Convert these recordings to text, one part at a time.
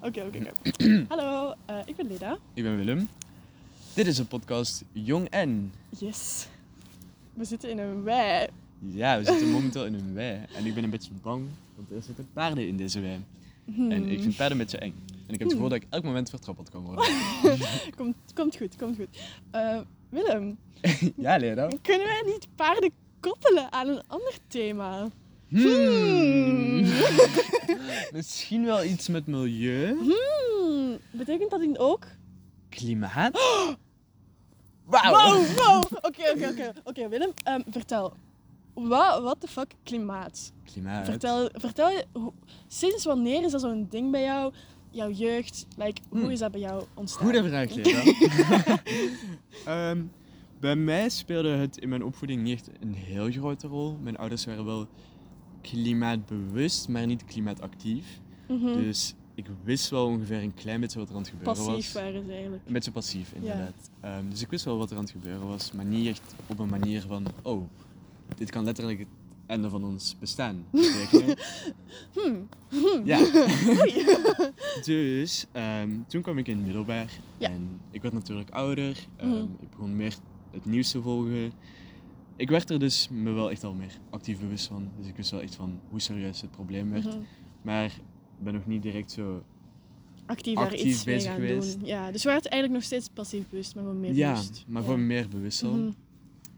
Oké, oké, oké. Hallo, eh, ik ben Leda. Ik ben Willem. Dit is een podcast Jong en. Yes. We zitten in een wei. Ja, we zitten momenteel in een wei. En ik ben een beetje bang, want er zitten paarden in deze wei. En ik vind paarden een beetje eng. En ik heb het gevoel dat ik elk moment vertrappeld kan worden. Komt, komt goed, komt goed. Eh, Willem, ja, Leda. kunnen wij niet paarden koppelen aan een ander thema? Hmm. Misschien wel iets met milieu. Hmm, betekent dat in ook? Klimaat. Wauw. Wow, wow. Oké, oké, oké. Oké, Willem, ehm, vertel. Wat what the fuck klimaat? Klimaat. Vertel, vertel hoe- sinds wanneer is dat zo'n ding bij jou? Jouw jeugd, like, hoe Hmm. is dat bij jou ontstaan? Goede vraag, Leda. Ehm, bij mij speelde het in mijn opvoeding niet echt een heel grote rol. Mijn ouders waren wel klimaatbewust, maar niet klimaatactief. Mhm. Dus ik wist wel ongeveer een klein beetje wat er aan het gebeuren Passief was. waren ze eigenlijk. Een beetje passief, inderdaad. Ehm, dus ik wist wel wat er aan het gebeuren was, maar niet echt op een manier van, oh, dit kan letterlijk het einde van ons bestaan betekenen. Hmm. Ja. dus ehm, toen kwam ik in het middelbaar Ja. en ik werd natuurlijk ouder. Mhm. Ik begon meer het nieuws te volgen. Ik werd er dus me wel echt al meer actief bewust van. Dus ik wist wel echt van hoe serieus het probleem werd. Mhm. Maar ik ben nog niet direct zo Actief daar Actief iets mee bezig gaan geweest. doen. Ja, dus we waren eigenlijk nog steeds passief bewust, maar gewoon meer Ja, bewust. maar Ja. gewoon meer bewust al. Mhm.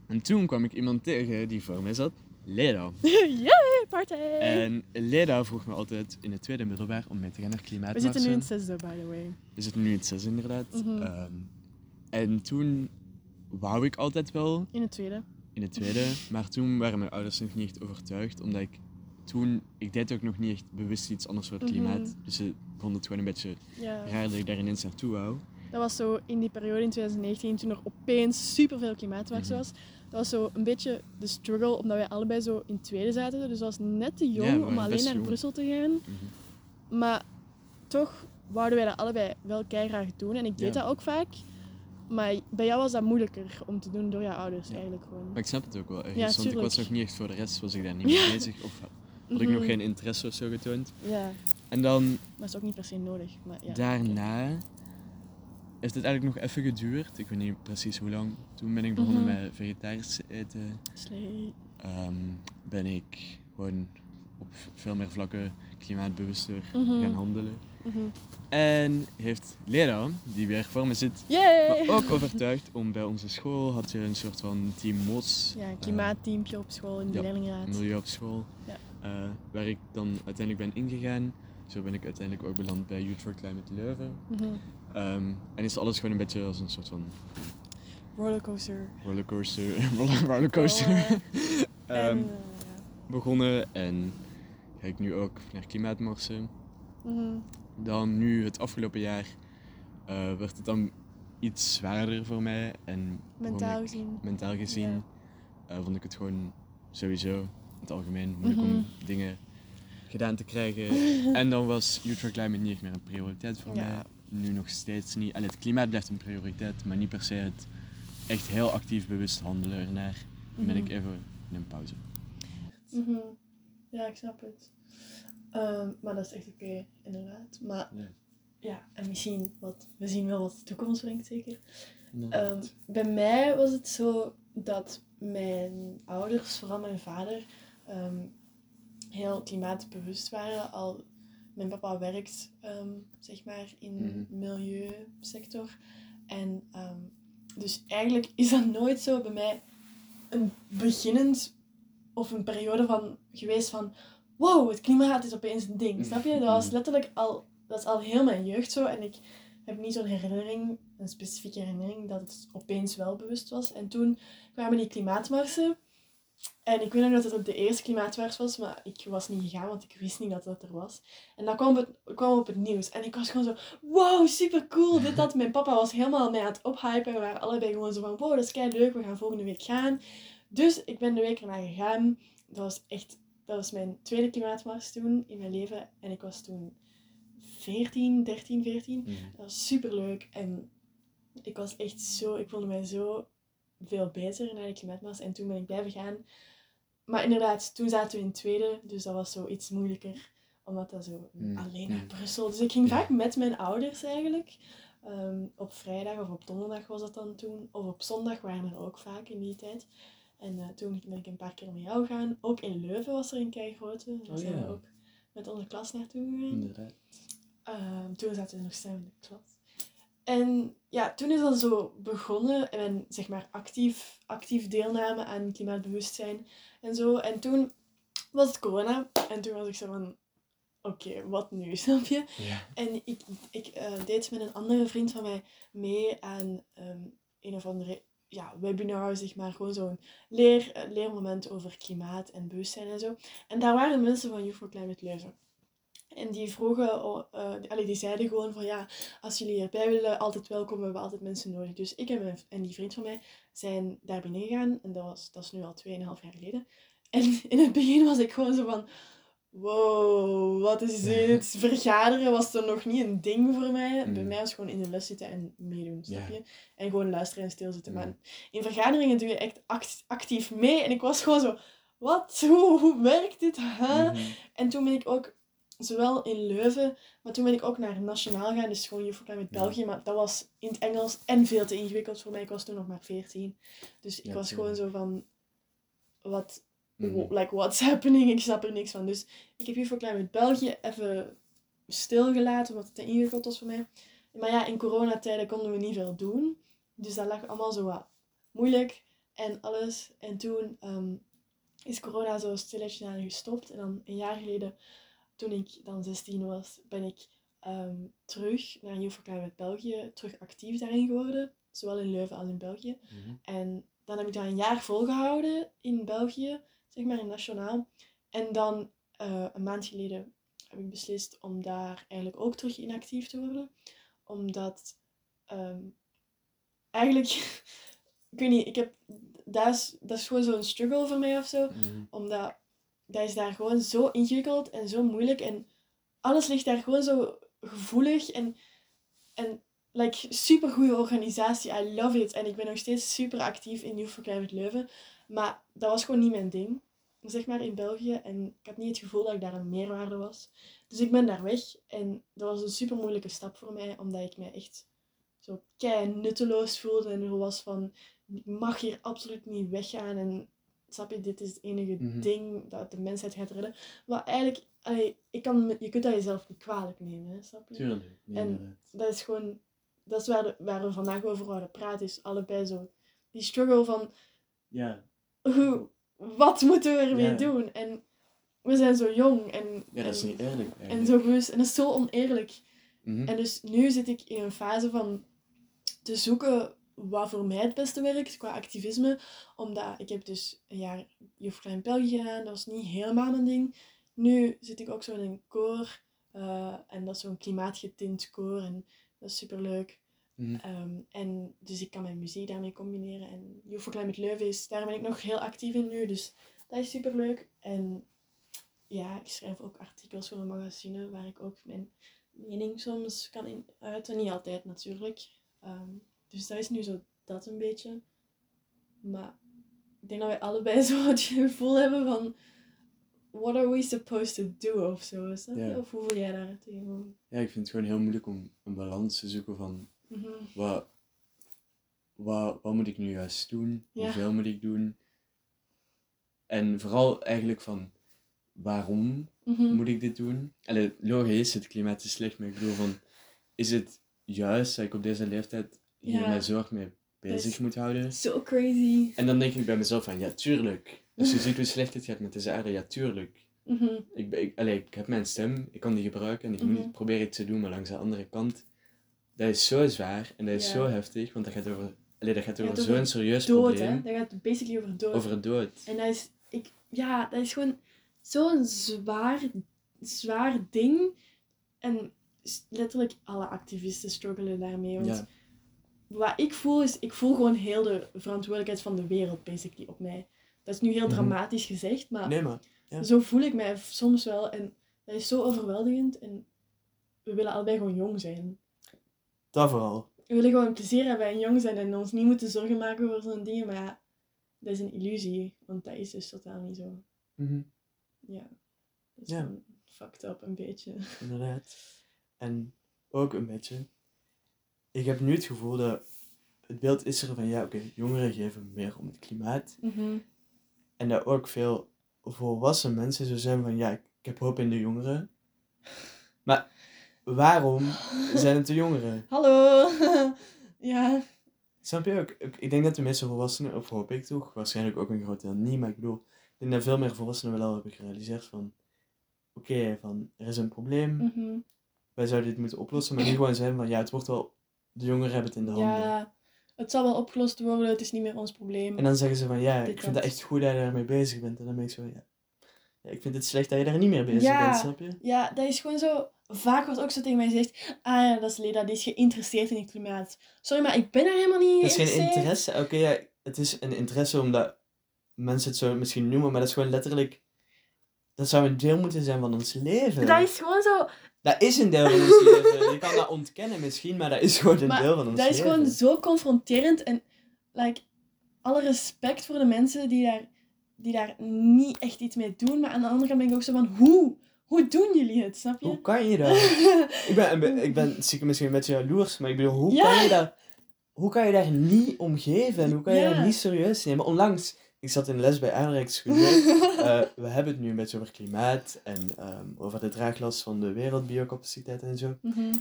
En toen kwam ik iemand tegen die voor mij zat, Leda. Yay, party! En Leda vroeg me altijd in het tweede middelbaar om mee te gaan naar we klimaatmarsen. zitten nu in het zesde, by the way. We zitten nu in het zes inderdaad. Mhm. Ehm, en toen wou ik altijd wel In het tweede. in het tweede, maar toen waren mijn ouders nog niet echt overtuigd, omdat ik toen, ik deed ook nog niet echt bewust iets anders voor het Mhm. klimaat. Dus ze vonden het gewoon een beetje Ja. raar dat ik daar ineens naartoe wou. Dat was zo in die periode in 2019, toen er opeens superveel klimaatwaarts Mhm. was. Dat was zo een beetje de struggle, omdat wij allebei zo in het tweede zaten. Dus dat was net te jong om alleen naar jong. Brussel te gaan. Mhm. Maar toch wouden wij dat allebei wel keihard doen. En ik deed Ja. dat ook vaak. Maar bij jou was dat moeilijker om te doen door jouw ouders Ja. eigenlijk gewoon. Maar ik snap het ook wel ergens, Ja, want ik was nog niet echt voor de rest, was ik daar niet mee bezig. Of had ik nog Mhm. geen interesse of zo getoond. Ja, En dan maar dat is ook niet per se nodig. Maar ja, daarna heeft het eigenlijk nog even geduurd. Ik weet niet precies hoe lang. Toen ben ik begonnen Mhm. met vegetarisch te eten. Slee. Ehm, ben ik gewoon op veel meer vlakken klimaatbewuster Mhm. gaan handelen. Mhm. En heeft Leda, die weer voor me zit, Yay! ook overtuigd om bij onze school, had je een soort van team MOS, Ja, een klimaatteampje op school in de ja, leerlingraad. milieu op school, Ja. eh, waar ik dan uiteindelijk ben ingegaan. Zo ben ik uiteindelijk ook beland bij Youth for Climate Leuven. Mhm. Ehm, en is alles gewoon een beetje als een soort van Rollercoaster. rollercoaster, rollercoaster Oh, eh, ehm, en, eh, begonnen. En ga ik nu ook naar klimaatmarsen. Mhm. Dan nu, het afgelopen jaar, eh, werd het dan iets zwaarder voor mij. En Mentaal gezien. mentaal gezien Ja. eh, vond ik het gewoon sowieso in het algemeen moeilijk Mhm. om dingen gedaan te krijgen. en dan was for Climate niet meer een prioriteit voor Ja. mij. Nu nog steeds niet. Allee, het klimaat blijft een prioriteit, maar niet per se het echt heel actief bewust handelen ernaar. Dan ben ik Mhm. even in een pauze. Mhm. Ja, ik snap het. Ehm, maar dat is echt oké, inderdaad. Maar Ja. ja, en misschien wat, we zien wel wat de toekomst brengt, zeker. Ehm, bij mij was het zo dat mijn ouders, vooral mijn vader, ehm, heel klimaatbewust waren. Al mijn papa werkt, zeg maar, in de Mhm. milieusector. En dus eigenlijk is dat nooit zo bij mij een beginnend of een periode van geweest van wow, het klimaat is opeens een ding. Snap je? Dat was Mhm. letterlijk al, dat is al heel mijn jeugd zo. En ik heb niet zo'n herinnering, een specifieke herinnering, dat het opeens wel bewust was. En toen kwamen die klimaatmarsen. En ik weet nog dat het op de eerste klimaatmars was, maar ik was niet gegaan, want ik wist niet dat dat er was. En dan kwam het kwam op het nieuws. En ik was gewoon zo, wow, super cool, dit, dat. Mijn papa was helemaal mij aan het ophypen. We waren allebei gewoon zo van, wow, dat is kei leuk, we gaan volgende week gaan. Dus ik ben de week erna gegaan. Dat was echt, dat was mijn tweede klimaatmars toen in mijn leven. En ik was toen 14, 13, 14. Mhm. Dat was super leuk. En ik was echt zo, ik voelde mij zo veel beter na de klimaatmars. En toen ben ik blijven gaan. maar inderdaad, toen zaten we in het tweede, dus dat was zo iets moeilijker. Omdat dat zo Mm, alleen mm. naar Brussel. Dus ik ging vaak met mijn ouders eigenlijk. Ehm, op vrijdag of op donderdag was dat dan toen. Of op zondag waren er ook vaak in die tijd. En eh, toen ben ik een paar keer met jou gaan. Ook in Leuven was er een keigrote. Daar Oh, zijn ja. we ook met onze klas naartoe gegaan. Inderdaad. Ehm, toen zaten we nog samen in de klas. En ja, toen is dat zo begonnen. En zeg maar actief, actief deelname aan klimaatbewustzijn en zo. En toen was het corona. En toen was ik zo van... Oké, wat nu? Snap je? Ja. En ik, ik eh, deed met een andere vriend van mij mee aan ehm, een of andere ja, webinar, zeg maar. Gewoon zo'n leer, eh, leermoment over klimaat en bewustzijn en zo. En daar waren mensen van Youth for Climate Leuven. En die vroegen, eh, die- die zeiden gewoon van ja, als jullie hierbij willen, altijd welkom, we hebben altijd mensen nodig. Dus ik en, mijn, en die vriend van mij zijn daar binnen gegaan. En dat, was, dat is nu al 2,5 jaar geleden. En in het begin was ik gewoon zo van, wow, wat is dit? Vergaderen was er nog niet een ding voor mij. Bij mij was gewoon in de les zitten en meedoen, snap je? En gewoon luisteren en stilzitten. Mm. Maar in vergaderingen doe je echt act- actief mee. En ik was gewoon zo, wat? Hoe, hoe werkt dit? Huh? Mhm. En toen ben ik ook, zowel in Leuven, maar toen ben ik ook naar Nationaal gaan, dus gewoon Climate Ja. België. Maar dat was in het Engels en veel te ingewikkeld voor mij. Ik was toen nog maar 14. Dus ik Ja, was gewoon zo van, wat. Like, what's happening? Ik snap er niks van. Dus ik heb Youth for Climate België even stilgelaten, omdat het te ingewikkeld was voor mij. Maar ja, in coronatijden konden we niet veel doen. Dus dat lag allemaal zo wat moeilijk en alles. En toen ehm, is corona zo stilletjes aan gestopt. En dan een jaar geleden, toen ik dan 16 was, ben ik ehm, terug naar Youth for Climate België, terug actief daarin geworden. Zowel in Leuven als in België. Mhm. En dan heb ik dat een jaar volgehouden in België, zeg maar in Nationaal. En dan eh, een maand geleden heb ik beslist om daar eigenlijk ook terug inactief te worden. Omdat ehm, eigenlijk, ik weet niet, ik heb, dat, is, dat is gewoon zo'n struggle voor mij of zo Mhm. omdat dat is daar gewoon zo ingewikkeld en zo moeilijk. En alles ligt daar gewoon zo gevoelig. En, en like, super goede organisatie. I love it. En ik ben nog steeds super actief in Youth for Climate Leuven. Maar dat was gewoon niet mijn ding. Zeg maar in België. En ik had niet het gevoel dat ik daar een meerwaarde was. Dus ik ben daar weg. En dat was een super moeilijke stap voor mij. Omdat ik mij echt zo kei nutteloos voelde. En er was van, ik mag hier absoluut niet weggaan. En snap je, dit is het enige Mhm. ding dat de mensheid gaat redden. Maar eigenlijk, allee, ik kan, je kunt dat jezelf niet kwalijk nemen, hè, snap je? Tuurlijk. En-. Dat is gewoon, dat is waar, de- waar we vandaag over wouden praten, is allebei zo. Die struggle van, Ja. Hoe, wat moeten we ermee Ja. doen? En we zijn zo jong en, ja, dat is en, niet eerlijk en zo bewust. En dat is zo oneerlijk. Mhm. En dus nu zit ik in een fase van te zoeken wat voor mij het beste werkt qua activisme. Omdat ik heb dus een jaar Juf Klein België gedaan. Dat was niet helemaal mijn ding. Nu zit ik ook zo in een koor. eh, en dat is zo'n klimaatgetint koor. En dat is superleuk. Mhm. Ehm, en dus ik kan mijn muziek daarmee combineren. En for Climate Leuven is, daar ben ik nog heel actief in nu. Dus dat is superleuk. En ja, ik schrijf ook artikels voor een magazine waar ik ook mijn mening soms kan in uiten. Niet altijd natuurlijk. Ehm, dus dat is nu zo dat een beetje. Maar ik denk dat wij allebei zo het gevoel hebben van... What are we supposed to do of zo? je? Ja. Of hoe voel jij daar tegenover? Ja, ik vind het gewoon heel moeilijk om een balans te zoeken van Mhm. wat, wat, wat moet ik nu juist doen? Ja. Hoeveel moet ik doen? En vooral eigenlijk van waarom Mhm. moet ik dit doen? Allee, logisch, het klimaat is slecht, maar ik bedoel van, is het juist dat ik op deze leeftijd hier Ja. mij zorg mee bezig moet houden? Zo crazy. En dan denk ik bij mezelf van, ja, tuurlijk. Als je ziet hoe slecht het gaat met deze aarde, ja, tuurlijk. Mhm. Ik, ben- ik, allee, ik heb mijn stem, ik kan die gebruiken en ik Mhm. moet proberen iets te doen, maar langs de andere kant, dat is zo zwaar en dat is Ja. zo heftig, want dat gaat over, allee, dat gaat over over zo'n serieus Dood, probleem, hè? Dat gaat basically over dood. over het dood. En dat is, ik, ja, dat is gewoon zo'n zwaar, zwaar ding. En letterlijk alle activisten struggelen daarmee. Want Ja. wat ik voel is, ik voel gewoon heel de verantwoordelijkheid van de wereld basically op mij. Dat is nu heel Mhm. dramatisch gezegd, maar Nee, maar, ja. zo voel ik mij soms wel. En dat is zo overweldigend. En we willen allebei gewoon jong zijn. Dat vooral. We willen gewoon plezier hebben en jong zijn en ons niet moeten zorgen maken over zo'n dingen. Maar ja, dat is een illusie, want dat is dus totaal niet zo. Mhm, Ja. Dat is Ja. gewoon fucked up een beetje. inderdaad. En ook een beetje. Ik heb nu het gevoel dat het beeld is er van ja, oké, jongeren geven meer om het klimaat. Mhm. En dat ook veel volwassen mensen zo zijn van ja, ik heb hoop in de jongeren. Maar waarom zijn het de jongeren? Hallo! ja. Snap je ook? Ik- denk dat de meeste volwassenen, of hoop ik toch, waarschijnlijk ook een groot deel niet, maar ik bedoel, ik denk dat veel meer volwassenen wel al hebben gerealiseerd van, oké, van er is een probleem, Mhm. wij zouden dit moeten oplossen, maar niet gewoon zijn van, ja, het wordt wel, de jongeren hebben het in de handen. Ja, het zal wel opgelost worden, het is niet meer ons probleem. En dan zeggen ze van, ja, Dit, ik vind dat. het echt goed dat je daarmee bezig bent. En dan ben ik zo, ja, ja ik vind het slecht dat je daar niet meer bezig Ja. bent, snap je? Ja, dat is gewoon zo. Vaak wordt ook zo tegen mij gezegd: Ah ja, dat is Leda, die is geïnteresseerd in het klimaat. Sorry, maar ik ben er helemaal niet in Het is geen interesse, oké, ja, het is een interesse omdat mensen het zo misschien noemen, maar dat is gewoon letterlijk, dat zou een deel moeten zijn van ons leven. Dat is gewoon zo. Dat is een deel van ons leven. Je kan dat ontkennen misschien, maar dat is gewoon een Maar deel van ons Dat is leven. gewoon zo confronterend. En like, alle respect voor de mensen die daar, die daar niet echt iets mee doen. Maar aan de andere kant ben ik ook zo van: Hoe? Hoe doen jullie het? Snap je? Hoe kan je dat? ik ben, ik ben stiekem misschien een beetje jaloers, maar ik bedoel, hoe Ja. kan je dat... Hoe kan je daar niet om geven en hoe kan je Ja. dat niet serieus nemen? Onlangs, ik zat in les bij aardrijkskunde. Eh, we hebben het nu een beetje over klimaat en ehm, over de draaglast van de wereldbiocapaciteit en zo. Mhm.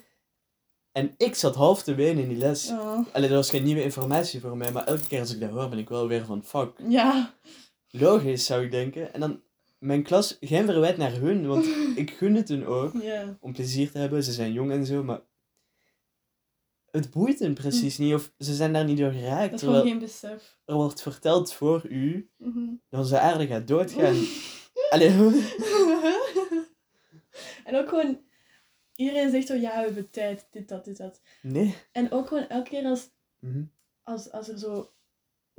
En ik zat half te wenen in die les. Oh. Allee, dat was geen nieuwe informatie voor mij, maar elke keer als ik dat hoor, ben ik wel weer van fuck. Ja. Logisch, zou ik denken. En dan, mijn klas, geen verwijt naar hun, want ik gun het hun ook. Om plezier te hebben. Ze zijn jong en zo, maar het boeit hen precies niet. Of ze zijn daar niet door geraakt. Dat is gewoon geen besef. er wordt verteld voor u Mhm. dat onze aarde gaat doodgaan. Allee, en ook gewoon, iedereen zegt zo, ja, we hebben tijd, dit, dat, dit, dat. nee. En ook gewoon elke keer als, Mhm. als, als er zo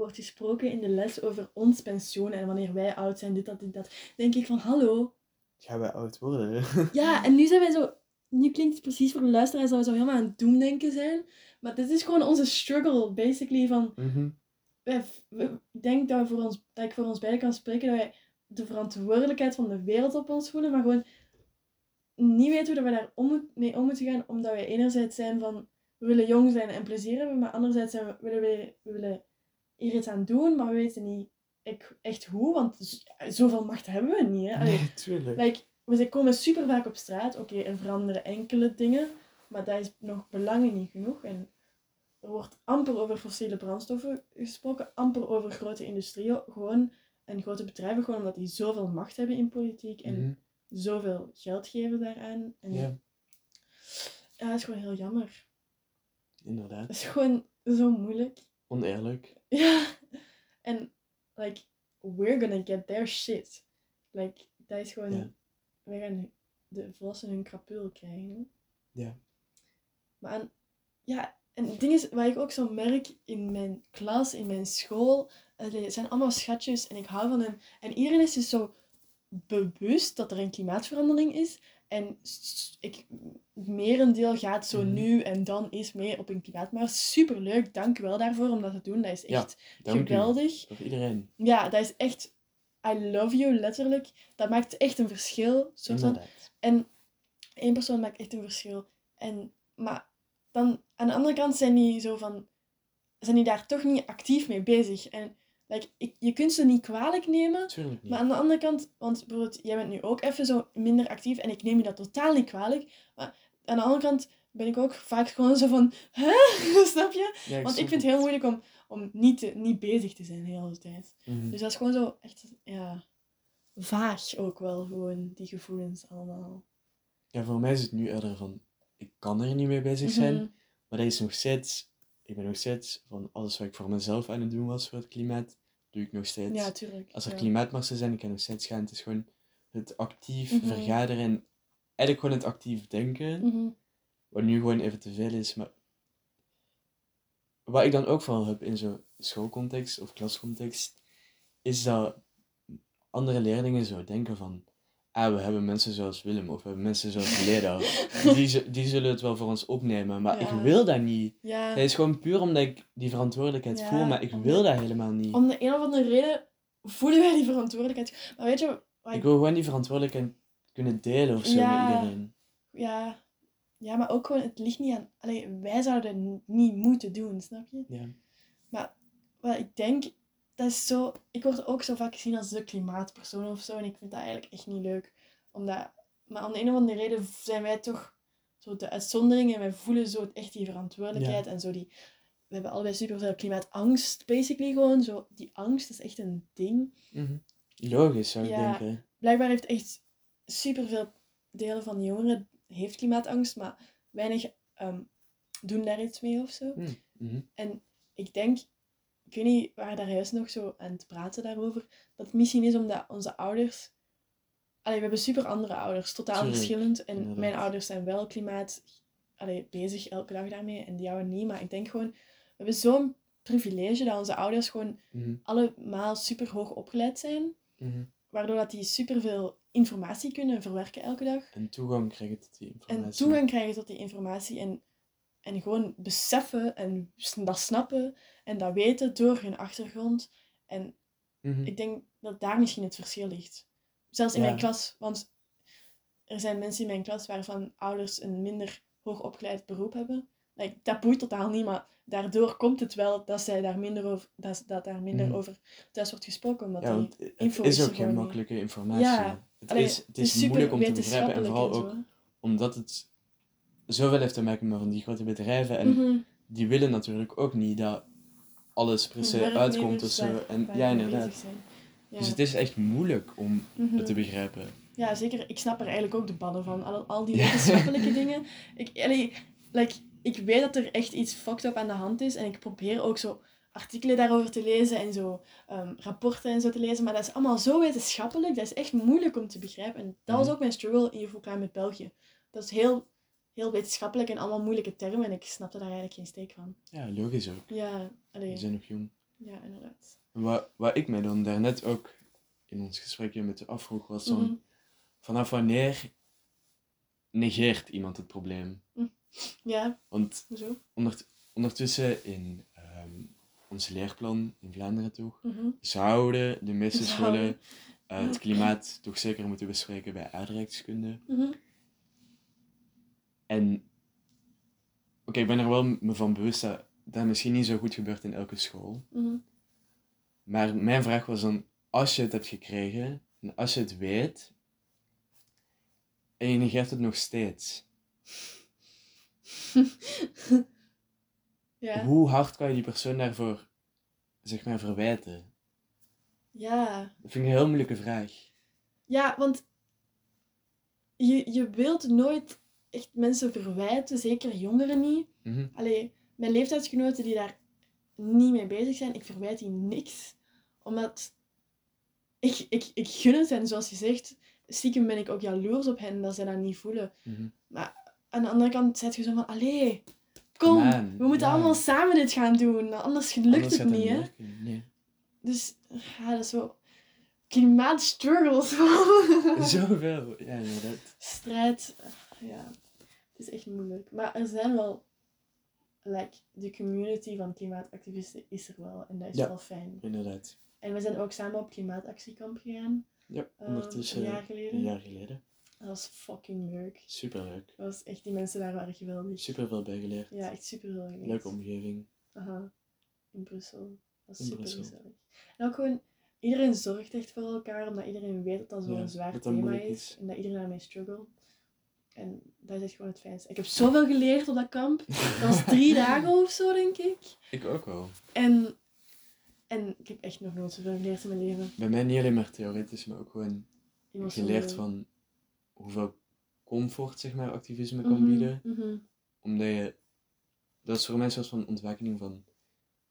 wordt gesproken in de les over ons pensioen en wanneer wij oud zijn, dit, dat, dit, dat, denk ik van, hallo. Gaan wij oud worden? Ja, en nu zijn wij zo, nu klinkt het precies voor de luisteraars dat we zo helemaal aan het doemdenken zijn. Maar dit is gewoon onze struggle, basically, van, Mhm. wij, we, ik denk dat, we voor ons, dat ik voor ons beiden kan spreken dat wij de verantwoordelijkheid van de wereld op ons voelen, maar gewoon niet weten hoe dat we daar om, mee om moeten gaan, omdat wij enerzijds zijn van, we willen jong zijn en plezier hebben, maar anderzijds zijn we, willen we willen hier iets aan doen, maar we weten niet ek- echt hoe, want zoveel macht hebben we niet. Hè? Allee, Nee, tuurlijk. like, we komen super vaak op straat, oké, er veranderen enkele dingen, maar dat is nog belangrijk niet genoeg. En er wordt amper over fossiele brandstoffen gesproken, amper over grote industrieën, gewoon, en grote bedrijven, gewoon omdat die zoveel macht hebben in politiek en Mhm. zoveel geld geven daaraan. En Ja, ja, dat is gewoon heel jammer. inderdaad. Dat is gewoon zo moeilijk. Oneerlijk. Ja. En, like, we're gonna get their shit. Like, dat is gewoon... Ja. Wij gaan de volwassenen hun krapul krijgen. Ja. Maar aan, ja, en het ding is, wat ik ook zo merk in mijn klas, in mijn school, het zijn allemaal schatjes en ik hou van hen. En iedereen is dus zo bewust dat er een klimaatverandering is. En ik, het merendeel gaat zo Mhm. nu en dan is mee op een klimaatmars. Superleuk, dank u wel daarvoor om dat te doen. Dat is echt geweldig. Voor iedereen. Ja, dat is echt, I love you, letterlijk. Dat maakt echt een verschil. Soort van. En één persoon maakt echt een verschil. En, maar dan aan de andere kant zijn die zo van, zijn die daar toch niet actief mee bezig. En like, ik, je kunt ze niet kwalijk nemen. Tuurlijk niet. Maar aan de andere kant, want bijvoorbeeld, jij bent nu ook even zo minder actief en ik neem je dat totaal niet kwalijk. Maar aan de andere kant ben ik ook vaak gewoon zo van, hè? Snap je? Ja, Want ik vind het heel moeilijk om, om niet, te, niet bezig te zijn de hele tijd. Mhm. Dus dat is gewoon zo echt, ja, vaag ook wel gewoon, die gevoelens allemaal. Ja, voor mij is het nu eerder van, ik kan er niet mee bezig zijn. Mhm. Maar dat is nog steeds, ik ben nog steeds van alles wat ik voor mezelf aan het doen was voor het klimaat, doe ik nog steeds. Ja, tuurlijk. Als er ja. klimaatmarsen zijn, ik kan nog steeds gaan. Het is gewoon het actief Mhm. vergaderen en eigenlijk gewoon het actief denken. Mhm. Wat nu gewoon even te veel is. Maar wat ik dan ook vooral heb in zo'n schoolcontext of klascontext, is dat andere leerlingen zo denken van, ah, we hebben mensen zoals Willem of we hebben mensen zoals Leda. die, die zullen het wel voor ons opnemen, maar Ja. ik wil dat niet. Ja, Het is gewoon puur omdat ik die verantwoordelijkheid Ja, voel, maar ik wil dat helemaal niet. om de een of andere reden voelen wij die verantwoordelijkheid. Maar weet je, Ik ik, wil gewoon die verantwoordelijkheid kunnen delen of zo Ja. met iedereen. ja, ja, maar ook gewoon, het ligt niet aan... Allee, wij zouden het niet moeten doen, snap je? Ja. Wat ik denk, dat is zo... Ik word ook zo vaak gezien als de klimaatpersoon of zo. En ik vind dat eigenlijk echt niet leuk. Omdat... Maar om de een of andere reden zijn wij toch zo de uitzondering. En wij voelen zo echt die verantwoordelijkheid. En zo die... We hebben allebei superveel klimaatangst, basically gewoon. Zo, die angst is echt een ding. Mhm. Logisch, zou ik Ja. denken. Blijkbaar heeft echt superveel delen van de jongeren heeft klimaatangst. Maar weinig ehm, doen daar iets mee of zo. Mhm. En ik denk, ik weet niet, we waren daar juist nog zo aan het praten daarover, dat het misschien is omdat onze ouders... Allee, we hebben super andere ouders, totaal Tuurlijk, verschillend. En inderdaad. mijn ouders zijn wel klimaat allee, bezig elke dag daarmee en die jouwe niet. Maar ik denk gewoon, we hebben zo'n privilege dat onze ouders gewoon Mhm. allemaal super hoog opgeleid zijn. Mhm. Waardoor dat die superveel informatie kunnen verwerken elke dag. En toegang krijgen tot die informatie. En toegang krijgen tot die informatie en, en gewoon beseffen en dat snappen en dat weten door hun achtergrond. En Mhm. ik denk dat daar misschien het verschil ligt. Zelfs in Ja. mijn klas, want er zijn mensen in mijn klas waarvan ouders een minder hoogopgeleid beroep hebben. Like, dat boeit totaal niet, maar daardoor komt het wel dat, zij daar minder over, dat, dat daar minder Mhm. over thuis wordt gesproken. Omdat Ja, die want het info is is ook geen makkelijke informatie. Ja, het, Allee, is, het het is moeilijk om te begrijpen en vooral ook omdat het zoveel heeft te maken met van die grote bedrijven. En Mhm. die willen natuurlijk ook niet dat alles per se Werknemers uitkomt of zo. En, ja, mee inderdaad. Ja. Dus het is echt moeilijk om Mhm. het te begrijpen. Ja, zeker. Ik snap er eigenlijk ook de bannen van. Al, al die Ja. wetenschappelijke dingen. Ik, allee, like, ik weet dat er echt iets fucked up aan de hand is. En ik probeer ook zo artikelen daarover te lezen en zo ehm, rapporten en zo te lezen. Maar dat is allemaal zo wetenschappelijk. Dat is echt moeilijk om te begrijpen. En dat was Mhm. ook mijn struggle in Juvo met België. Dat is heel, heel wetenschappelijk en allemaal moeilijke termen. En ik snapte daar eigenlijk geen steek van. Ja, logisch ook. Ja, allee, We zijn nog jong. ja inderdaad. Wat, wat ik mij dan daarnet ook in ons gesprekje met de afvroeg was van... Mhm. Vanaf wanneer negeert iemand het probleem? Ja, Want ondert- ondertussen in ehm, ons leerplan in Vlaanderen toch, Mhm. zouden de meeste scholen het klimaat toch zeker moeten bespreken bij aardrijkskunde. Mhm. En oké, ik ben er wel me van bewust dat dat misschien niet zo goed gebeurt in elke school. Mhm. Maar mijn vraag was dan, als je het hebt gekregen en als je het weet en je negeert het nog steeds, ja. hoe hard kan je die persoon daarvoor, zeg maar, verwijten? ja. Dat vind ik een heel moeilijke vraag. Ja, want je, je wilt nooit echt mensen verwijten, zeker jongeren niet. Mhm. Allee, mijn leeftijdsgenoten die daar niet mee bezig zijn, ik verwijt die niks. Omdat ik, ik, ik gun het hen, zoals je zegt. Stiekem ben ik ook jaloers op hen dat ze dat niet voelen. Mhm. Aan de andere kant zeg je zo van, allee, kom, we moeten ja. allemaal samen dit gaan doen. Anders lukt Anders het dat niet, hè. Nee. Dus, ja, dat is zo... Klimaatstruggles. Zoveel, ja, inderdaad. strijd, ja, is echt moeilijk. Maar er zijn wel, like, de community van klimaatactivisten is er wel en dat is Ja. wel fijn. Inderdaad. En we zijn ook samen op klimaatactiekamp gegaan, Ja, ehm, ondertussen een jaar geleden. een jaar geleden. Dat was fucking leuk. Superleuk. Dat was echt, die mensen daar waren geweldig. Super veel bijgeleerd. Ja, echt super veel geleerd. Leuke omgeving. Aha, in Brussel. Dat was In super Brussel. gezellig. En ook gewoon, iedereen zorgt echt voor elkaar, omdat iedereen weet dat dat zo'n Ja, zwaar thema is. is. En dat iedereen daarmee struggelt. En dat is echt gewoon het fijnste. Ik heb zoveel geleerd op dat kamp. Dat was drie dagen of zo, denk ik. Ik ook wel. En, en ik heb echt nog nooit zoveel geleerd in mijn leven. Bij mij niet alleen maar theoretisch, maar ook gewoon geleerd van hoeveel comfort, zeg maar, activisme kan Mhm, bieden. mhm. Omdat je... Dat is voor mij soort van ontwakening van...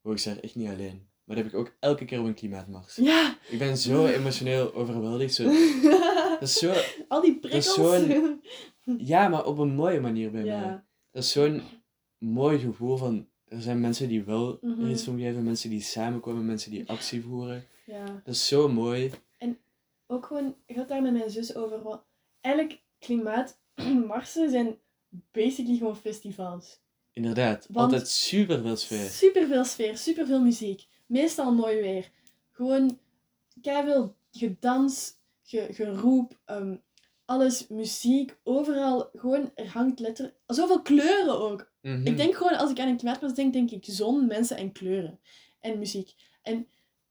Oh, ik sta er echt niet alleen. Maar dat heb ik ook elke keer op een klimaatmars. Ja! Ik ben zo emotioneel overweldigd. Zo, dat is zo... Al die prikkels. zo'n- Ja, maar op een mooie manier bij mij. Dat is zo'n mooi gevoel van... Er zijn mensen die wel er iets van geven, mensen die samenkomen, mensen die actie voeren. ja. Dat is zo mooi. ook gewoon, ik had daar met mijn zus over. Wat, eigenlijk, klimaatmarsen zijn basically gewoon festivals. Inderdaad, Want- altijd super veel sfeer. Super veel sfeer, super veel muziek. Meestal mooi weer. Gewoon veel gedans, ge, geroep, ehm, alles, muziek, overal. Gewoon, er hangt letterlijk... Zoveel kleuren ook. Mhm. Ik denk gewoon, als ik aan een klimaatmars denk, denk ik zon, mensen en kleuren. En muziek. En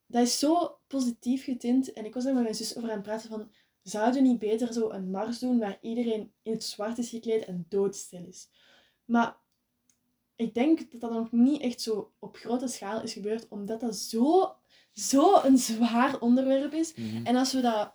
dat is zo positief getint. En ik was daar met mijn zus over aan het praten van... Zouden we niet beter zo een mars doen waar iedereen in het zwart is gekleed en doodstil is? Maar ik denk dat dat nog niet echt zo op grote schaal is gebeurd, omdat dat zo, zo een zwaar onderwerp is. Mhm. En als we dat...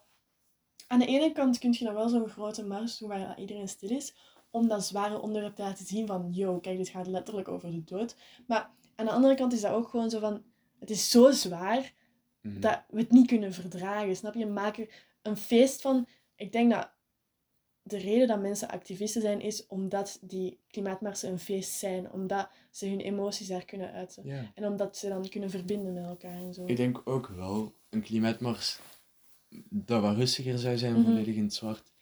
Aan de ene kant kun je dan wel zo'n grote mars doen waar iedereen stil is, om dat zware onderwerp te laten zien van, yo, kijk, dit gaat letterlijk over de dood. Maar aan de andere kant is dat ook gewoon zo van, het is zo zwaar Mhm. dat we het niet kunnen verdragen, snap je? Maak er een feest van. Ik denk dat de reden dat mensen activisten zijn, is omdat die klimaatmarsen een feest zijn. Omdat ze hun emoties daar kunnen uiten. Ja. En omdat ze dan kunnen verbinden met elkaar en zo. Ik denk ook wel een klimaatmars dat wat rustiger zou zijn, Mhm. volledig in het zwart.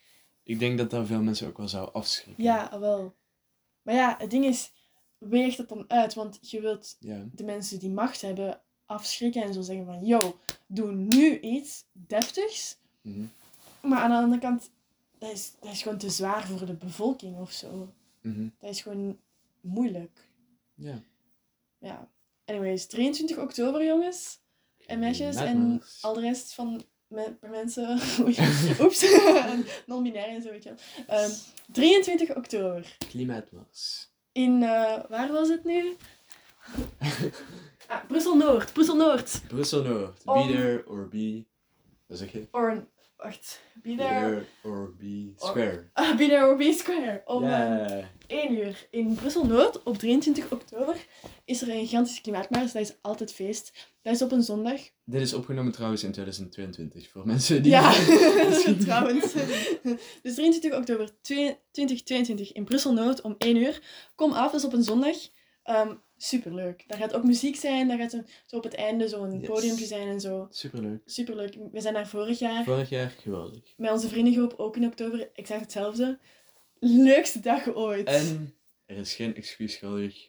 Ik denk dat dat veel mensen ook wel zou afschrikken. Ja, wel. Maar ja, het ding is, weegt het dan uit? Want je wilt Ja. de mensen die macht hebben afschrikken en zo zeggen van, yo, doe nu iets deftigs. Mhm. Maar aan de andere kant, dat is, dat is gewoon te zwaar voor de bevolking of zo. Mhm. Dat is gewoon moeilijk. Ja. Ja. Anyways, 23 oktober, jongens en meisjes. En al de rest van me- mensen. Oeps. Non-binair en zo, weet je wel. Ehm, 23 oktober. Klimaatmars. In, eh, waar was het nu? ah, Brussel-Noord. Brussel-Noord. Brussel-Noord. Be there or be... Wat zeg je? Or, wacht. There or be square. Ah, or be square. Om Ja. eh, 1 uur in Brussel-Noord op 23 oktober is er een gigantische klimaatmars. Dat is altijd feest. Dat is op een zondag. Dit is opgenomen trouwens in 2022, voor mensen die... Ja, trouwens. Dus 23 oktober 2022 in Brussel-Noord om 1 uur. Kom af, dat is op een zondag. Ehm superleuk. Daar gaat ook muziek zijn. Daar gaat zo op het einde zo'n Yes. podiumpje zijn en zo. Superleuk. Superleuk. We zijn daar vorig jaar Vorig jaar geweldig. met onze vriendengroep ook in oktober. Exact hetzelfde. Leukste dag ooit. En er is geen excuus geldig.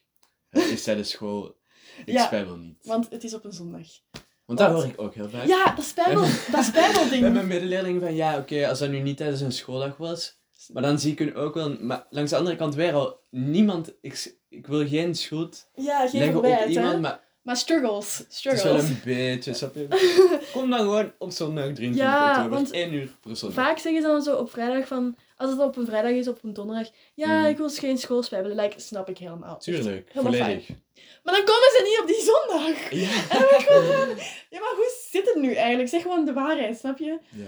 Het is tijdens school. Ik Ja. spijbel niet. Want het is op een zondag. Want dat hoor ik ook heel vaak. Ja, dat is Bijbel, dat is Bijbelding. Met mijn medeleerlingen van ja, oké, als dat nu niet tijdens een schooldag was. Maar dan zie ik hun ook wel. Maar langs de andere kant weer al, niemand. Ik, ik wil geen schuld Ja, geen leggen op iemand, hè. maar Maar struggles. het is Struggles. wel een beetje. Snap je? Kom dan gewoon op zondag 23 Ja, oktober, want 1 uur per zondag. Vaak zeggen ze dan zo op vrijdag van... Als het op een vrijdag is, op een donderdag... Ja, Mhm. ik wil geen schoolspijbelen. Like, snap ik helemaal. Tuurlijk, helemaal volledig. fijn. Maar dan komen ze niet op die zondag. Ja. En dan ben ik gewoon van, Ja, maar hoe zit het nu eigenlijk? Zeg gewoon de waarheid, snap je? ja.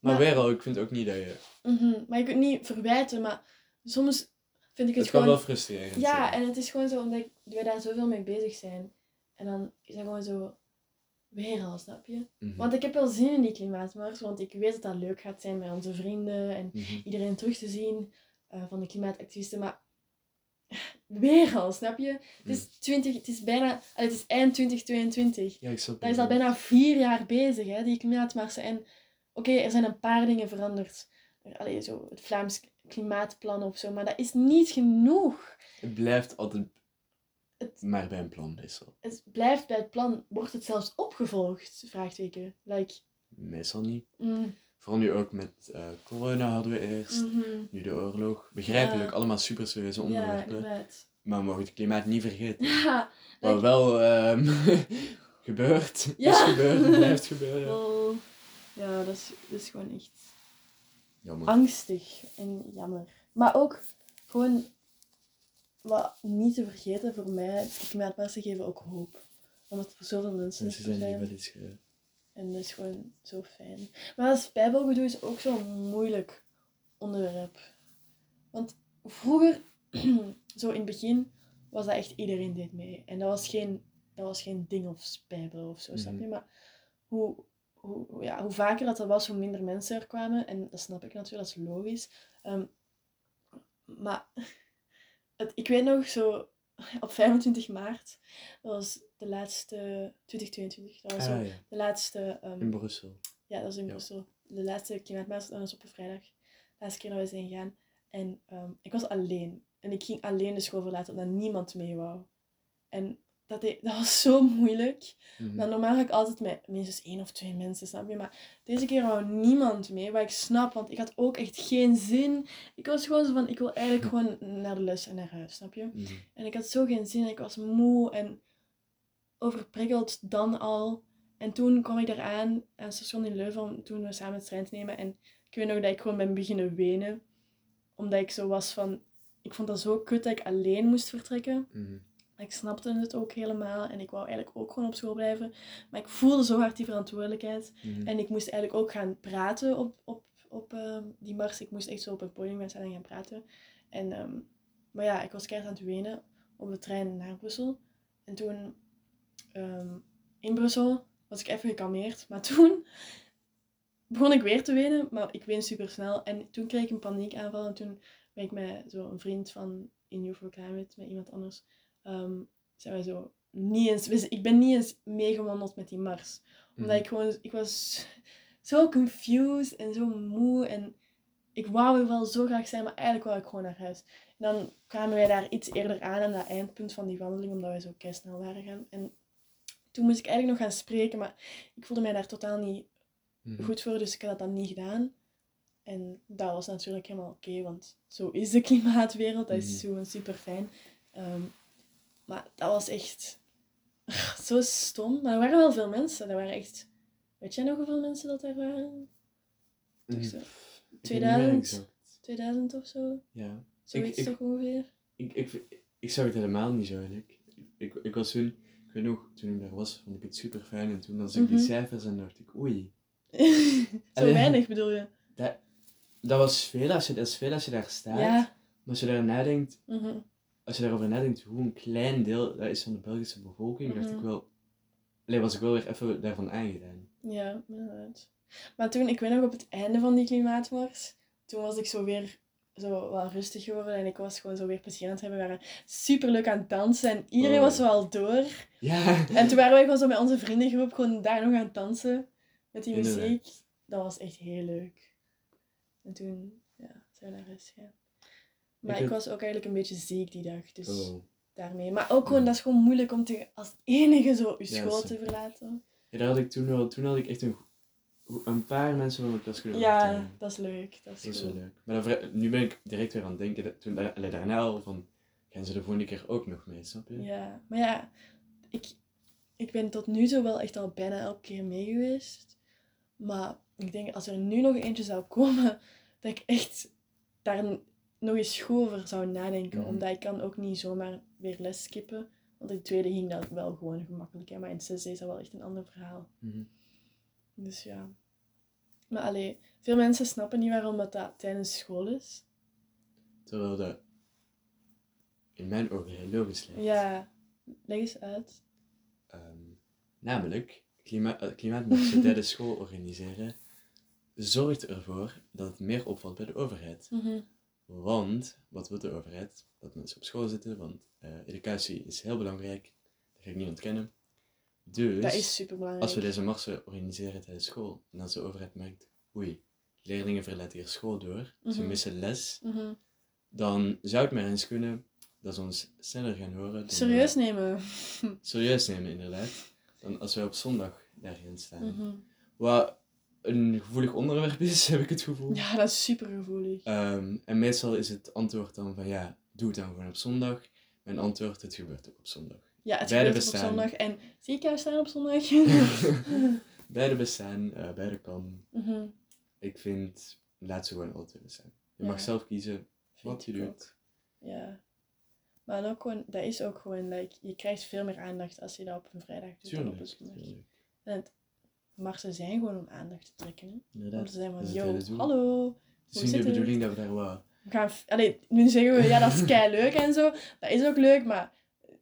Maar Maar- weer al, ik vind ook niet dat je. Mhm, Maar je kunt niet verwijten, maar soms vind ik het, Het gewoon... wel frustrerend Ja, zijn. en het is gewoon zo omdat wij daar zoveel mee bezig zijn. En dan is dat gewoon zo... Weer al, snap je? Mhm. Want ik heb wel zin in die klimaatmars, want ik weet dat dat leuk gaat zijn met onze vrienden en Mhm. iedereen terug te zien eh, van de klimaatactivisten. Maar weer al, snap je? Het is, 20, het is bijna, het is eind 2022. Ja, ik snap Dat het is al bijna vier jaar bezig, hè, die klimaatmarsen. En oké, er zijn een paar dingen veranderd. Allee, zo het Vlaams klimaatplan of zo, maar dat is niet genoeg. Het blijft altijd Het- maar bij een plan meestal. Het blijft bij het plan. Wordt het zelfs opgevolgd? Vraagteken. Like, Meestal niet. mm, Vooral nu ook met eh, corona hadden we eerst. mhm. Nu de oorlog. Begrijpelijk, Ja. allemaal super serieuze Ja, onderwerpen. inderdaad. maar we mogen het klimaat niet vergeten. Ja, Wat wel ehm, gebeurt, Ja. is gebeurd, blijft gebeuren. ja dat, is, dat is gewoon echt Jammer. angstig en jammer. Maar ook gewoon, wat niet te vergeten voor mij, de klimaatmarsen geven ook hoop. Omdat er zoveel mensen, Mensen zijn die zijn. iets. En dat is gewoon zo fijn. Maar als Bijbelgedoe is ook zo'n moeilijk onderwerp. Want vroeger, zo in het begin, was dat echt iedereen deed mee. En dat was geen, dat was geen ding of spijbel of zo, snap je? Maar hoe, hoe, ja, hoe vaker dat er was, hoe minder mensen er kwamen. En dat snap ik natuurlijk, dat is logisch. Ehm, maar het, ik weet nog zo, op 25 maart, dat was de laatste, 2022, dat was zo Ah ja, de laatste, ehm, in Brussel. Ja, dat is in Ja. Brussel. De laatste klimaatmars, dat was op een vrijdag. De laatste keer dat we zijn gegaan. En ehm, ik was alleen. En ik ging alleen de school verlaten, omdat niemand mee wou. En dat, deed- dat was zo moeilijk. Maar normaal ga ik altijd met minstens één of twee mensen, snap je? Maar deze keer wou niemand mee, wat ik snap, want ik had ook echt geen zin. Ik was gewoon zo van, ik wil eigenlijk gewoon naar de les en naar huis, snap je? Mhm. En ik had zo geen zin, ik was moe en overprikkeld dan al. En toen kwam ik eraan aan het station in Leuven om toen we samen de trein te nemen. En ik weet nog dat ik gewoon ben beginnen wenen. Omdat ik zo was van, ik vond dat zo kut dat ik alleen moest vertrekken. Mhm. Ik snapte het ook helemaal en ik wou eigenlijk ook gewoon op school blijven. Maar ik voelde zo hard die verantwoordelijkheid. Mhm. En ik moest eigenlijk ook gaan praten op, op, op ehm, die mars. Ik moest echt zo op het podium gaan staan en gaan praten. En, ehm, maar ja, ik was keihard aan het wenen op de trein naar Brussel. En toen ehm, in Brussel was ik even gekalmeerd. Maar toen begon ik weer te wenen, maar ik ween super snel. En toen kreeg ik een paniekaanval. En toen ben ik met zo'n vriend van In You for Climate, met iemand anders, ehm, zijn zo niet eens... Ik ben niet eens meegewandeld met die mars omdat Mhm. ik gewoon, ik was zo confused en zo moe. En ik wou er wel zo graag zijn, maar eigenlijk wou ik gewoon naar huis. En dan kwamen wij daar iets eerder aan, aan dat eindpunt van die wandeling, omdat wij zo snel waren gaan. En toen moest ik eigenlijk nog gaan spreken, maar ik voelde mij daar totaal niet Mhm. goed voor, dus ik had dat dan niet gedaan. En dat was natuurlijk helemaal oké, want zo is de klimaatwereld, dat is Mhm. gewoon super fijn. Maar dat was echt zo stom. Maar er waren wel veel mensen. Er waren echt... Weet jij nog hoeveel mensen dat er waren? Toch Mhm. zo? Ik weet niet meer 2000? exact. 2000 of zo? Ja. Zoiets ik- toch ongeveer? Ik, ik, ik zag het helemaal niet zo eigenlijk. Ik, ik was toen, ik weet nog, toen ik daar was, vond ik het super fijn. En toen dan zag ik die Mhm. cijfers en dacht ik, oei. zo weinig bedoel je? Dat, dat was veel als je, dat is veel als je daar staat. Ja. Maar als je daar nadenkt, Mhm. Als je daarover nadenkt hoe een klein deel dat is van de Belgische bevolking, dacht Mhm. ik wel, allee, was ik wel weer even daarvan aangedaan. Ja, inderdaad. Maar toen, ik weet nog op het einde van die klimaatmars, toen was ik zo weer zo wel rustig geworden en ik was gewoon zo weer plezier aan het hebben. We waren super leuk aan het dansen en iedereen Oh. was wel door. Ja. En toen waren wij gewoon zo met onze vriendengroep gewoon daar nog aan het dansen met die Inderdaad. muziek. Dat was echt heel leuk. En toen ja, zijn we naar huis gegaan. Maar Ik ik, heb- was ook eigenlijk een beetje ziek die dag, dus Oh. daarmee. Maar ook gewoon, Ja. dat is gewoon moeilijk om te, als enige zo je Ja, school te verlaten. Ja, daar had ik toen wel, toen had ik echt een, een paar mensen van mijn klas kunnen Ja, dat is leuk. Dat is, Dat is cool. wel leuk. Maar dan nu ben ik direct weer aan het denken, dat, toen, allee, daarna al van, gaan ze de volgende keer ook nog mee, snap je? Ja, maar ja, ik, ik ben tot nu toe wel echt al bijna elke keer mee geweest. Maar ik denk, als er nu nog eentje zou komen, dat ik echt daar nog eens goed over zou nadenken. Mhm. Omdat ik kan ook niet zomaar weer les skippen. Want in tweede ging dat wel gewoon gemakkelijk. Hè? Maar in het zesde is dat wel echt een ander verhaal. Mhm. Dus ja. Maar allee, veel mensen snappen niet waarom dat, dat tijdens school is. Terwijl dat in mijn ogen heel logisch lijkt. Ja, leg eens uit. Ehm, namelijk, klima uh, klimaatmarsen tijdens school organiseren zorgt ervoor dat het meer opvalt bij de overheid. Mhm. Want, wat wil de overheid? Dat mensen op school zitten, want eh, educatie is heel belangrijk. Dat ga ik niet ontkennen. Dus, Dat is als we deze marsen organiseren tijdens school, en als de overheid merkt, oei, leerlingen verlaten hier school door, ze Mhm. missen les, Mhm. dan zou het maar eens kunnen dat ze ons sneller gaan horen. Serieus we- nemen. serieus nemen, inderdaad. Dan als wij op zondag daarin staan. Mhm. Wat een gevoelig onderwerp is, heb ik het gevoel. Ja, dat is super gevoelig. Ehm, en meestal is het antwoord dan van ja, doe het dan gewoon op zondag. Mijn antwoord, het gebeurt ook op zondag. Ja, het beide gebeurt op zondag. En zie ik jou staan op zondag? beide bestaan, eh, beide kan. Mhm. Ik vind, laat ze gewoon altijd bestaan. Je Ja. mag zelf kiezen wat je doet. ook. Ja. Maar ook gewoon, dat is ook gewoon, like, je krijgt veel meer aandacht als je dat op een vrijdag doet dan op een zondag. En het, maar ze zijn gewoon om aandacht te trekken. Hè? Om Inderdaad. te zijn dat van, yo, hallo. Het is niet de bedoeling dat we daar. We gaan, allee, nu zeggen we, ja, dat is kei leuk en zo. Dat is ook leuk, maar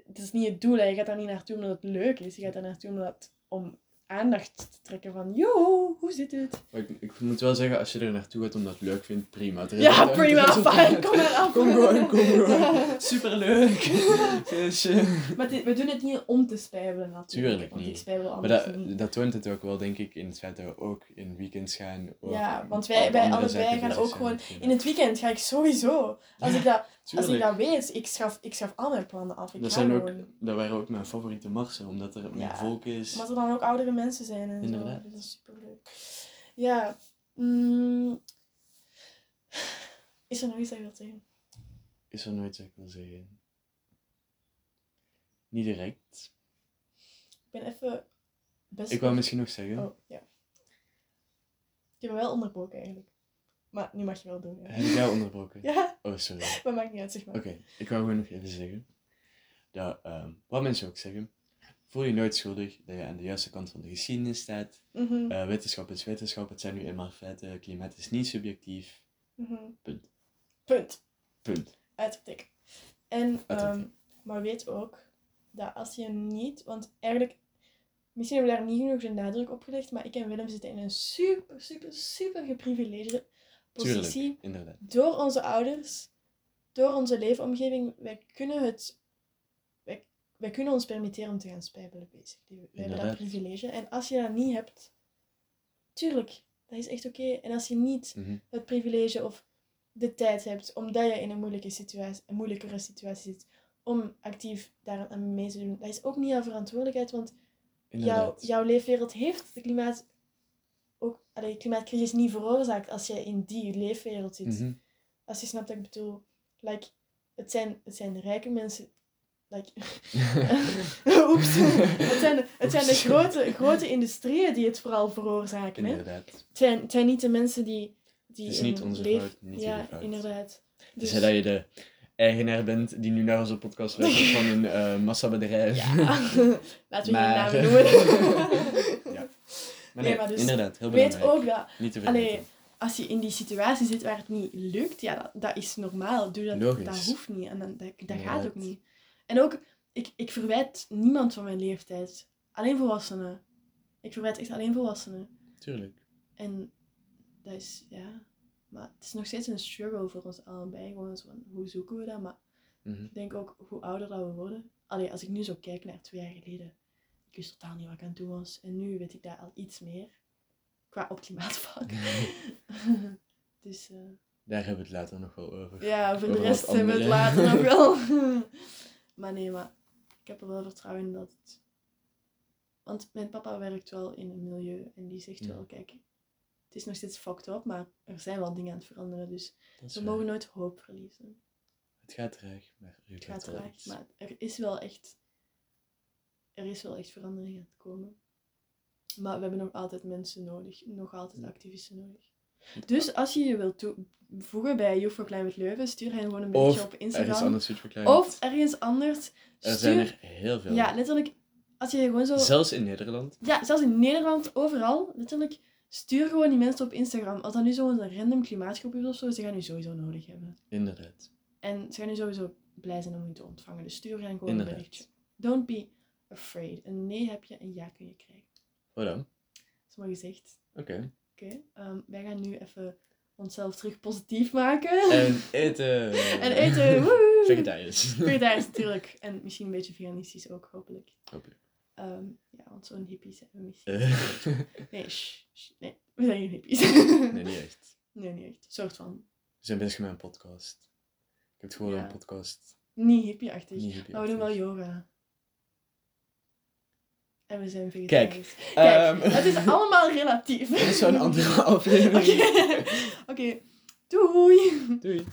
het is niet het doel. hè. Je gaat daar niet naartoe omdat het leuk is. Je gaat daar naartoe omdat het om aandacht te trekken van, yo, hoe zit het? Maar ik, ik moet wel zeggen, als je er naartoe gaat omdat het leuk vindt, prima. Ja, prima, fijn, kom maar af. Kom gewoon, kom gewoon. Superleuk. Maar we doen het niet om te spijbelen natuurlijk. Tuurlijk want niet. ik spijbel Maar dat, niet. dat toont het ook wel, denk ik, in het feit dat we ook in weekends gaan. Ja, want wij, wij allebei gaan ook gewoon... In het weekend ga ik sowieso. Als, ik, dat, als ik dat weet, ik schaf, ik schaf al mijn plannen af. Ik Dat, zijn ook, gewoon. dat waren ook mijn favoriete marsen, omdat er meer Ja. volk is. Omdat er dan ook oudere mensen zijn en Inderdaad. zo. Dat is superleuk. Ja. mm. Is er nog iets dat je wilt zeggen? Is er nooit wat ik wil zeggen? Niet direct. Ik ben even best... Ik wou misschien nog zeggen, Oh, ja. Ik wel onderbroken eigenlijk. Maar nu mag je wel doen. Ja, heb ik jou onderbroken? ja Oh, sorry. maar maakt niet uit, zeg maar. Oké, ik wou gewoon nog even zeggen. Dat, ehm, wat mensen ook zeggen, voel je nooit schuldig dat je aan de juiste kant van de geschiedenis staat. Mhm, Eh, wetenschap is wetenschap, het zijn nu eenmaal feiten, klimaat is niet subjectief. mhm. Punt. Punt. Punt. Uitgetikt. En, ehm, maar weet ook dat als je niet, want eigenlijk, misschien hebben we daar niet genoeg de nadruk op gelegd, maar ik en Willem zitten in een super, super, super geprivilegeerde positie. Tuurlijk. Door onze ouders, door onze leefomgeving, wij kunnen het, wij, wij kunnen ons permitteren om te gaan spijbelen, basically. We hebben dat privilege. En als je dat niet hebt, tuurlijk, dat is echt oké. En als je niet Mhm. het privilege of de tijd hebt, omdat je in een, moeilijke situatie, een moeilijkere situatie zit, om actief daar aan mee te doen. Dat is ook niet jouw verantwoordelijkheid, want jouw, jouw leefwereld heeft de klimaat, ook, allee, klimaatcrisis niet veroorzaakt als je in die leefwereld zit. Mhm. Als je snapt wat ik bedoel. Like, het, zijn, het zijn de rijke mensen. Like, oeps. Het zijn, het zijn de grote, grote industrieën die het vooral veroorzaken. Hè? Inderdaad. Het zijn, het zijn niet de mensen die. die Het is niet onze leef- fout, niet Ja, fout. inderdaad. Dus dat je de eigenaar bent die nu naar onze podcast luistert van een eh, massabedrijf. Ja. Laten we geen namen noemen. Nee, nee, maar dus inderdaad, heel Weet belangrijk. ook dat Niet te Allee, vergeten. als je in die situatie zit waar het niet lukt, ja, dat, dat is normaal. Doe dat, Logisch. dat hoeft niet. En dan, dat, dat gaat ook niet. En ook, ik, ik verwijt niemand van mijn leeftijd. Alleen volwassenen. Ik verwijt echt alleen volwassenen. Tuurlijk. En dat is, ja... Maar het is nog steeds een struggle voor ons allebei. Gewoon zo van, hoe zoeken we dat? Maar Mhm. ik denk ook, hoe ouder dat we worden... Allee, als ik nu zo kijk naar twee jaar geleden... Ik wist totaal niet wat ik aan het doen was. En nu weet ik daar al iets meer. Qua op klimaatvlak. dus... eh, Daar hebben we het later nog wel over. ja, voor de rest hebben we het later nog wel. maar nee, maar ik heb er wel vertrouwen in dat het... Want mijn papa werkt wel in een milieu en die zegt Ja. wel, kijk, het is nog steeds fucked up, maar er zijn wel dingen aan het veranderen. Dus we waar. mogen nooit hoop verliezen. Het gaat traag, maar er Het gaat traag, maar er is wel echt... Er is wel echt verandering aan het komen. Maar we hebben nog altijd mensen nodig. Nog altijd activisten nodig. Dus als je je wilt toevoegen bij Youth for Climate Leuven, stuur hen gewoon een berichtje Of op ergens Instagram. Of ergens anders. er zijn er heel veel. Ja, letterlijk. Als je gewoon zo... Zelfs in Nederland. Ja, zelfs in Nederland, overal. Letterlijk. Stuur gewoon die mensen op Instagram. Als dat nu zo'n random klimaatgroep is of zo, ze gaan u sowieso nodig hebben. Inderdaad. En ze gaan u sowieso blij zijn om u te ontvangen. Dus stuur hen gewoon Inderdaad. een berichtje. Don't be afraid. Een nee heb je, een ja kun je krijgen. Voilà. Dat is maar gezegd. Oké. Oké, ehm, wij gaan nu even onszelf terug positief maken. En eten. En eten. woehoe. Vegetarisch. Vegetarisch natuurlijk. En misschien een beetje veganistisch ook, hopelijk. Hopelijk. Ehm, ja, want zo'n hippie zijn we misschien. Eh, Nee, shh, shh, nee, we zijn geen hippies. nee, niet echt. nee, niet echt. Soort van. We zijn bezig met een podcast. Ik heb gewoon Ja. een podcast. Niet hippie-achtig. Hippie maar we doen wel yoga. En we zijn Kijk, vegetarisch. Kijk, ehm, het is allemaal relatief. Dit is zo'n andere aflevering. Oké, Oké. doei! Doei.